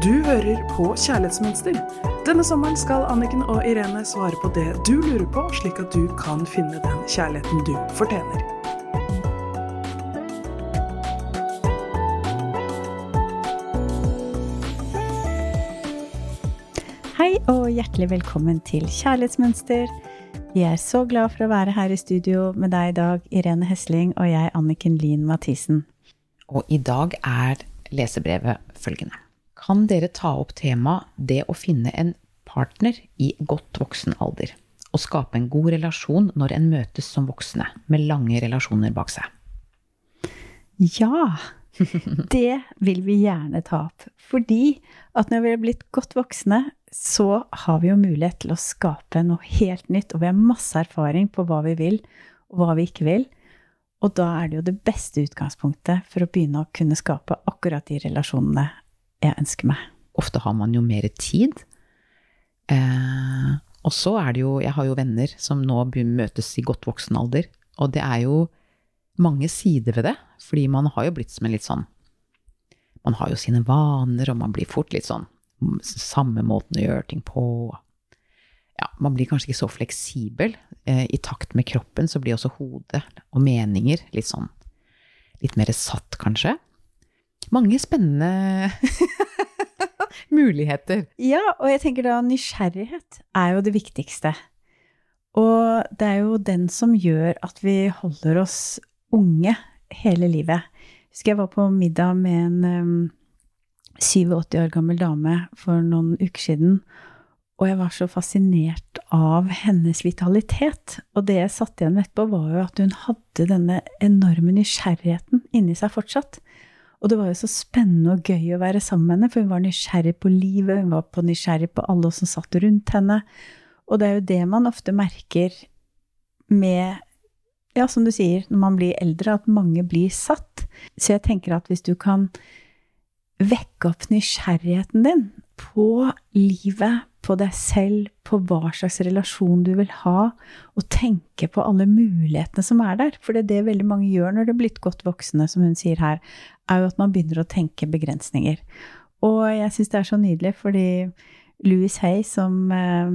Du hører på Kjærlighetsmønster. Denne sommeren skal Anniken og Irene svare på det du lurer på, slik at du kan finne den kjærligheten du fortjener. Hei og hjertelig velkommen til Kjærlighetsmønster. Vi er så glad for å være her i studio med deg i dag, Irene Hesling og jeg, Anniken Lien Mathisen. Og i dag er lesebrevet følgende. Kan dere ta opp temaet det å finne en partner i godt voksen alder? Og skape en god relasjon når en møtes som voksne, med lange relasjoner bak seg? Ja, det vil vi gjerne ta opp. Fordi at når vi er blitt godt voksne, så har vi jo mulighet til å skape noe helt nytt. Og vi har masse erfaring på hva vi vil, og hva vi ikke vil. Og da er det jo det beste utgangspunktet for å begynne å kunne skape akkurat de relasjonene jeg ønsker meg. Ofte har man jo mer tid. Eh, og så er det jo Jeg har jo venner som nå møtes i godt voksen alder. Og det er jo mange sider ved det. Fordi man har jo blitt som en litt sånn Man har jo sine vaner, og man blir fort litt sånn Samme måten å gjøre ting på. Ja, man blir kanskje ikke så fleksibel. Eh, I takt med kroppen så blir også hodet og meninger litt sånn Litt mer satt, kanskje. Mange spennende muligheter. Ja, og jeg tenker da nysgjerrighet er jo det viktigste. Og det er jo den som gjør at vi holder oss unge hele livet. Jeg Husker jeg var på middag med en um, 87 år gammel dame for noen uker siden. Og jeg var så fascinert av hennes vitalitet. Og det jeg satt igjen med etterpå, var jo at hun hadde denne enorme nysgjerrigheten inni seg fortsatt. Og det var jo så spennende og gøy å være sammen med henne, for hun var nysgjerrig på livet, hun var på nysgjerrig på alle som satt rundt henne. Og det er jo det man ofte merker med Ja, som du sier, når man blir eldre, at mange blir satt. Så jeg tenker at hvis du kan vekke opp nysgjerrigheten din på livet, på deg selv, på hva slags relasjon du vil ha, og tenke på alle mulighetene som er der. For det er det veldig mange gjør når de er blitt godt voksne, som hun sier her, er jo at man begynner å tenke begrensninger. Og jeg syns det er så nydelig, fordi Louis Hay, som eh,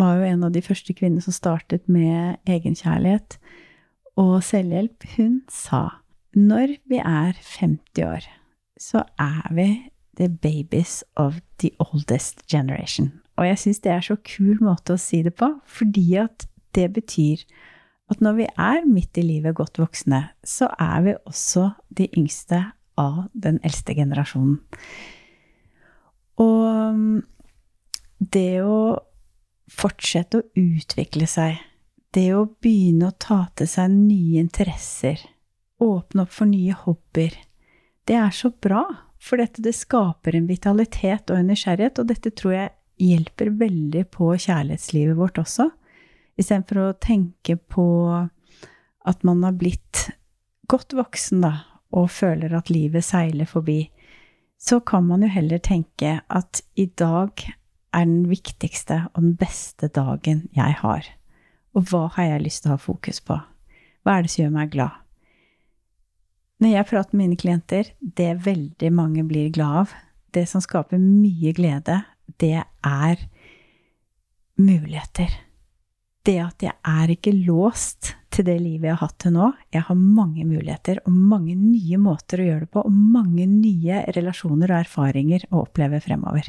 var jo en av de første kvinnene som startet med egenkjærlighet og selvhjelp, hun sa når vi er 50 år, så er vi the babies of the oldest generation. Og jeg syns det er så kul måte å si det på, fordi at det betyr at når vi er midt i livet godt voksne, så er vi også de yngste av den eldste generasjonen. Og um, det å fortsette å utvikle seg, det å begynne å ta til seg nye interesser, åpne opp for nye hobbyer, det er så bra. For dette det skaper en vitalitet og en nysgjerrighet, og dette tror jeg hjelper veldig på kjærlighetslivet vårt også. Istedenfor å tenke på at man har blitt godt voksen, da, og føler at livet seiler forbi, så kan man jo heller tenke at i dag er den viktigste og den beste dagen jeg har. Og hva har jeg lyst til å ha fokus på? Hva er det som gjør meg glad? Når jeg prater med mine klienter, det veldig mange blir glad av, det som skaper mye glede, det er muligheter. Det at jeg er ikke låst til det livet jeg har hatt til nå. Jeg har mange muligheter og mange nye måter å gjøre det på, og mange nye relasjoner og erfaringer å oppleve fremover.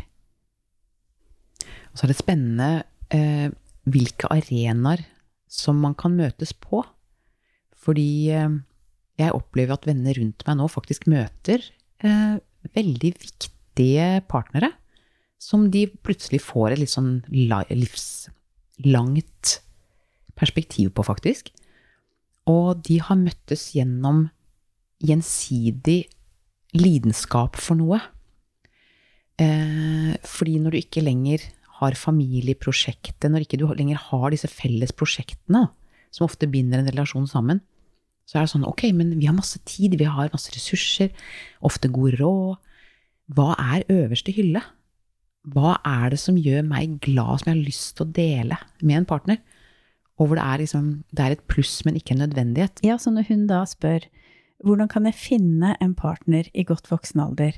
Og så er det spennende eh, hvilke arenaer som man kan møtes på. Fordi eh, jeg opplever at venner rundt meg nå faktisk møter eh, veldig viktige partnere. Som de plutselig får et litt sånn livslangt perspektiv på, faktisk. Og de har møttes gjennom gjensidig lidenskap for noe. Eh, fordi når du ikke lenger har familieprosjektet, når ikke du lenger har disse felles prosjektene, som ofte binder en relasjon sammen, så er det sånn ok, men vi har masse tid, vi har masse ressurser, ofte god råd. Hva er øverste hylle? Hva er det som gjør meg glad, som jeg har lyst til å dele med en partner? Og hvor det er, liksom, det er et pluss, men ikke en nødvendighet. Ja, så når hun da spør hvordan kan jeg finne en partner i godt voksen alder,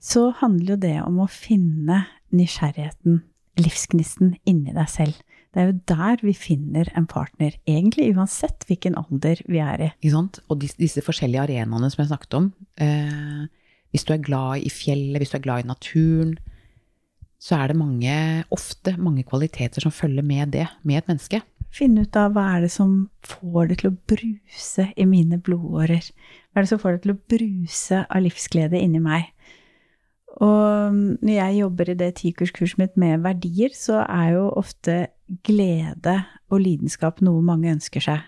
så handler jo det om å finne nysgjerrigheten, livsgnisten, inni deg selv. Det er jo der vi finner en partner, egentlig uansett hvilken alder vi er i. Ikke sant? Og disse, disse forskjellige arenaene som jeg snakket om. Eh, hvis du er glad i fjellet, hvis du er glad i naturen, så er det mange, ofte mange kvaliteter som følger med det, med et menneske. Finne ut av hva er det som får det til å bruse i mine blodårer. Hva er det som får det til å bruse av livsglede inni meg? Og når jeg jobber i det tikurskurset mitt med verdier, så er jo ofte glede og lidenskap noe mange ønsker seg.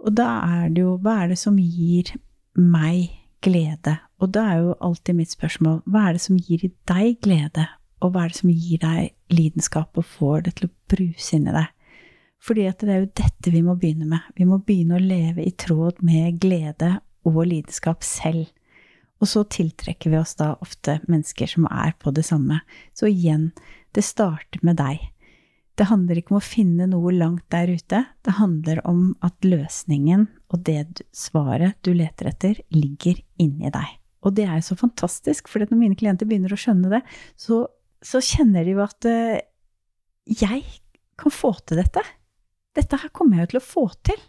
Og da er det jo Hva er det som gir meg glede? Og da er jo alltid mitt spørsmål Hva er det som gir deg glede? Og hva er det som gir deg lidenskap og får det til å bruse inni deg? Fordi at det er jo dette vi må begynne med. Vi må begynne å leve i tråd med glede og lidenskap selv. Og så tiltrekker vi oss da ofte mennesker som er på det samme. Så igjen, det starter med deg. Det handler ikke om å finne noe langt der ute. Det handler om at løsningen og det svaret du leter etter, ligger inni deg. Og det er jo så fantastisk, for når mine klienter begynner å skjønne det, så, så kjenner de jo at uh, jeg kan få til dette. Dette her kommer jeg jo til å få til.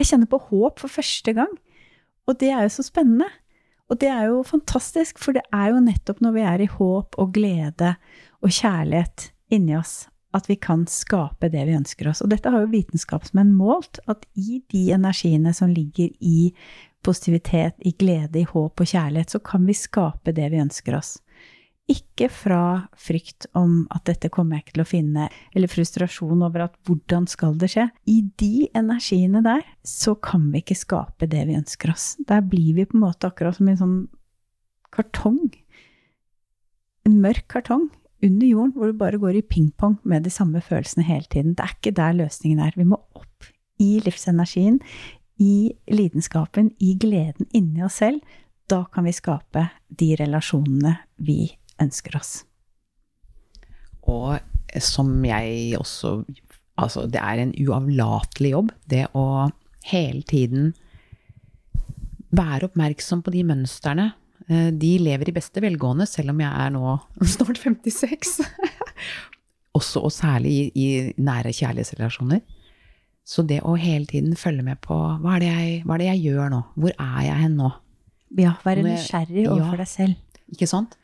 Jeg kjenner på håp for første gang. Og det er jo så spennende. Og det er jo fantastisk, for det er jo nettopp når vi er i håp og glede og kjærlighet inni oss, at vi kan skape det vi ønsker oss. Og dette har jo vitenskapsmenn målt, at i de energiene som ligger i positivitet, i glede, i håp og kjærlighet, så kan vi skape det vi ønsker oss. Ikke fra frykt om at dette kommer jeg ikke til å finne, eller frustrasjon over at hvordan skal det skje? I de energiene der så kan vi ikke skape det vi ønsker oss. Der blir vi på en måte akkurat som en sånn kartong. En mørk kartong under jorden, hvor du bare går i pingpong med de samme følelsene hele tiden. Det er ikke der løsningen er. Vi må opp i livsenergien, i lidenskapen, i gleden inni oss selv. Da kan vi skape de relasjonene vi ønsker oss. Og som jeg også Altså, det er en uavlatelig jobb, det å hele tiden være oppmerksom på de mønstrene Eh, de lever i beste velgående, selv om jeg er nå snart 56. Også og særlig i, i, nære kjærlighetsrelasjoner. Så det å hele tiden følge med på hva er, det jeg, er det jeg gjør nå? Hvor er jeg hen nå? Ja, være nysgjerrig overfor ja, deg selv. Ikke sant?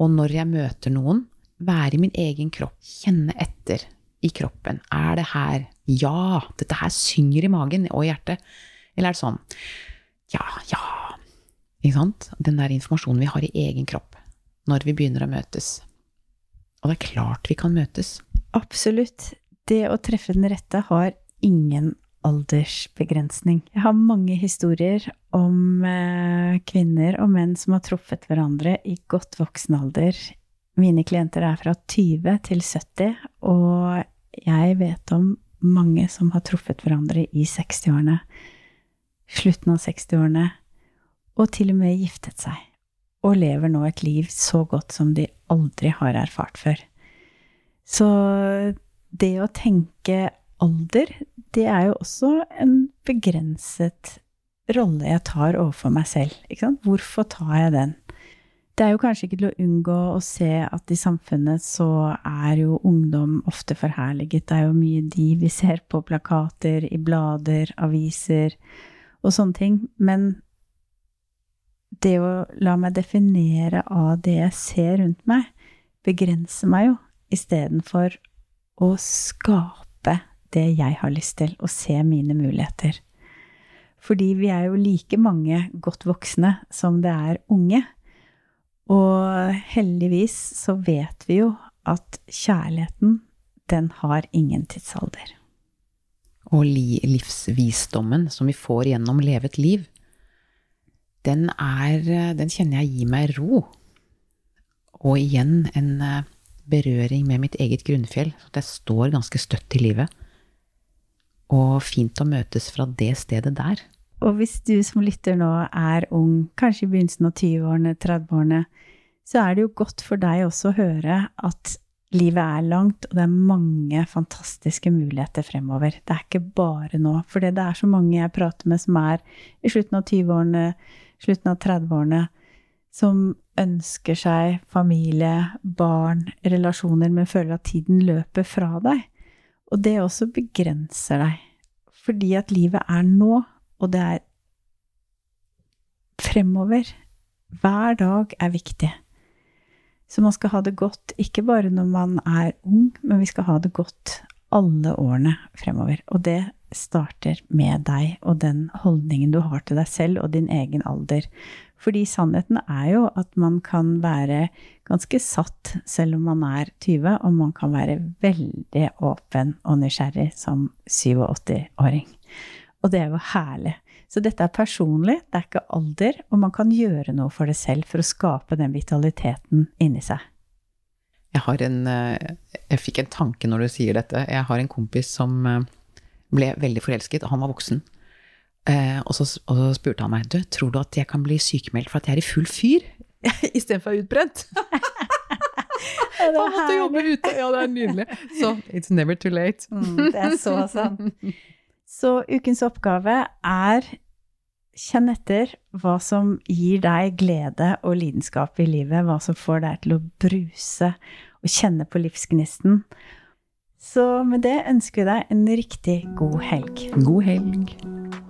Og når jeg møter noen, være i min egen kropp. Kjenne etter i kroppen. Er det her Ja! Dette her synger i magen og i hjertet. Eller er det sånn Ja, ja, ikke sant? Den der informasjonen vi har i egen kropp når vi begynner å møtes. Og det er klart vi kan møtes. Absolutt. Det å treffe den rette har ingen aldersbegrensning. Jeg har mange historier om eh, kvinner og menn som har truffet hverandre i godt voksen alder. Mine klienter er fra 20 til 70, og jeg vet om mange som har truffet hverandre i 60-årene. Slutten av 60-årene, og til og med giftet seg, og lever nå et liv så godt som de aldri har erfart før. Så det å tenke alder, det er jo også en begrenset rolle jeg tar overfor meg selv. Hvorfor tar jeg den? Det er jo kanskje ikke til å unngå å se at i samfunnet så er jo ungdom ofte forherliget. Det er jo mye de vi ser på plakater, i blader, aviser og sånne ting. Men det å la meg definere av det jeg ser rundt meg, begrenser meg jo istedenfor å skape det jeg har lyst til, og se mine muligheter. Fordi vi er jo like mange godt voksne som det er unge. Og heldigvis så vet vi jo at kjærligheten, den har ingen tidsalder. Og livsvisdommen som vi får gjennom levet liv, den er Den kjenner jeg gir meg ro. Og igjen en eh, berøring med mitt eget grunnfjell. At jeg står ganske støtt i livet. Og fint å møtes fra det stedet der. Og hvis du som lytter nå er ung, kanskje i begynnelsen av 20-årene, 30-årene, så er det jo godt for deg også å høre at livet er langt, og det er mange fantastiske muligheter fremover. Det er ikke bare nå. For det er så mange jeg prater med som er i slutten av 20-årene, slutten av 30-årene, som ønsker seg familie, barn, relasjoner, men føler at tiden løper fra deg. Og det også begrenser deg. Fordi at livet er nå, og det er fremover. Hver dag er viktig. Så man skal ha det godt, ikke bare når man er ung, men vi skal ha det godt alle årene fremover. Og det starter med deg og den holdningen du har til deg selv og din egen alder. Fordi sannheten er jo at man kan være ganske satt selv om man er 20, og man kan være veldig åpen og nysgjerrig som 87-åring. Og det er jo herlig. Så dette er personlig, det er ikke alder, og man kan gjøre noe for det selv for å skape den vitaliteten inni seg. Jeg en eh, Jeg fikk en tanke når du sier dette. Jeg har en kompis som eh, ble veldig forelsket, og han var voksen. Eh, og, så, og så spurte han meg du, tror du at jeg kan bli sykemeldt for at jeg er i full fyr istedenfor utbrent. han måtte jobbe ute. Ja, det er nydelig. Så it's never too late. mm, det er så sant. Så ukens oppgave er kjenn etter hva som gir deg glede og lidenskap i livet, hva som får deg til å bruse og kjenne på livsgnisten. Så med det ønsker vi deg en riktig god helg. God helg.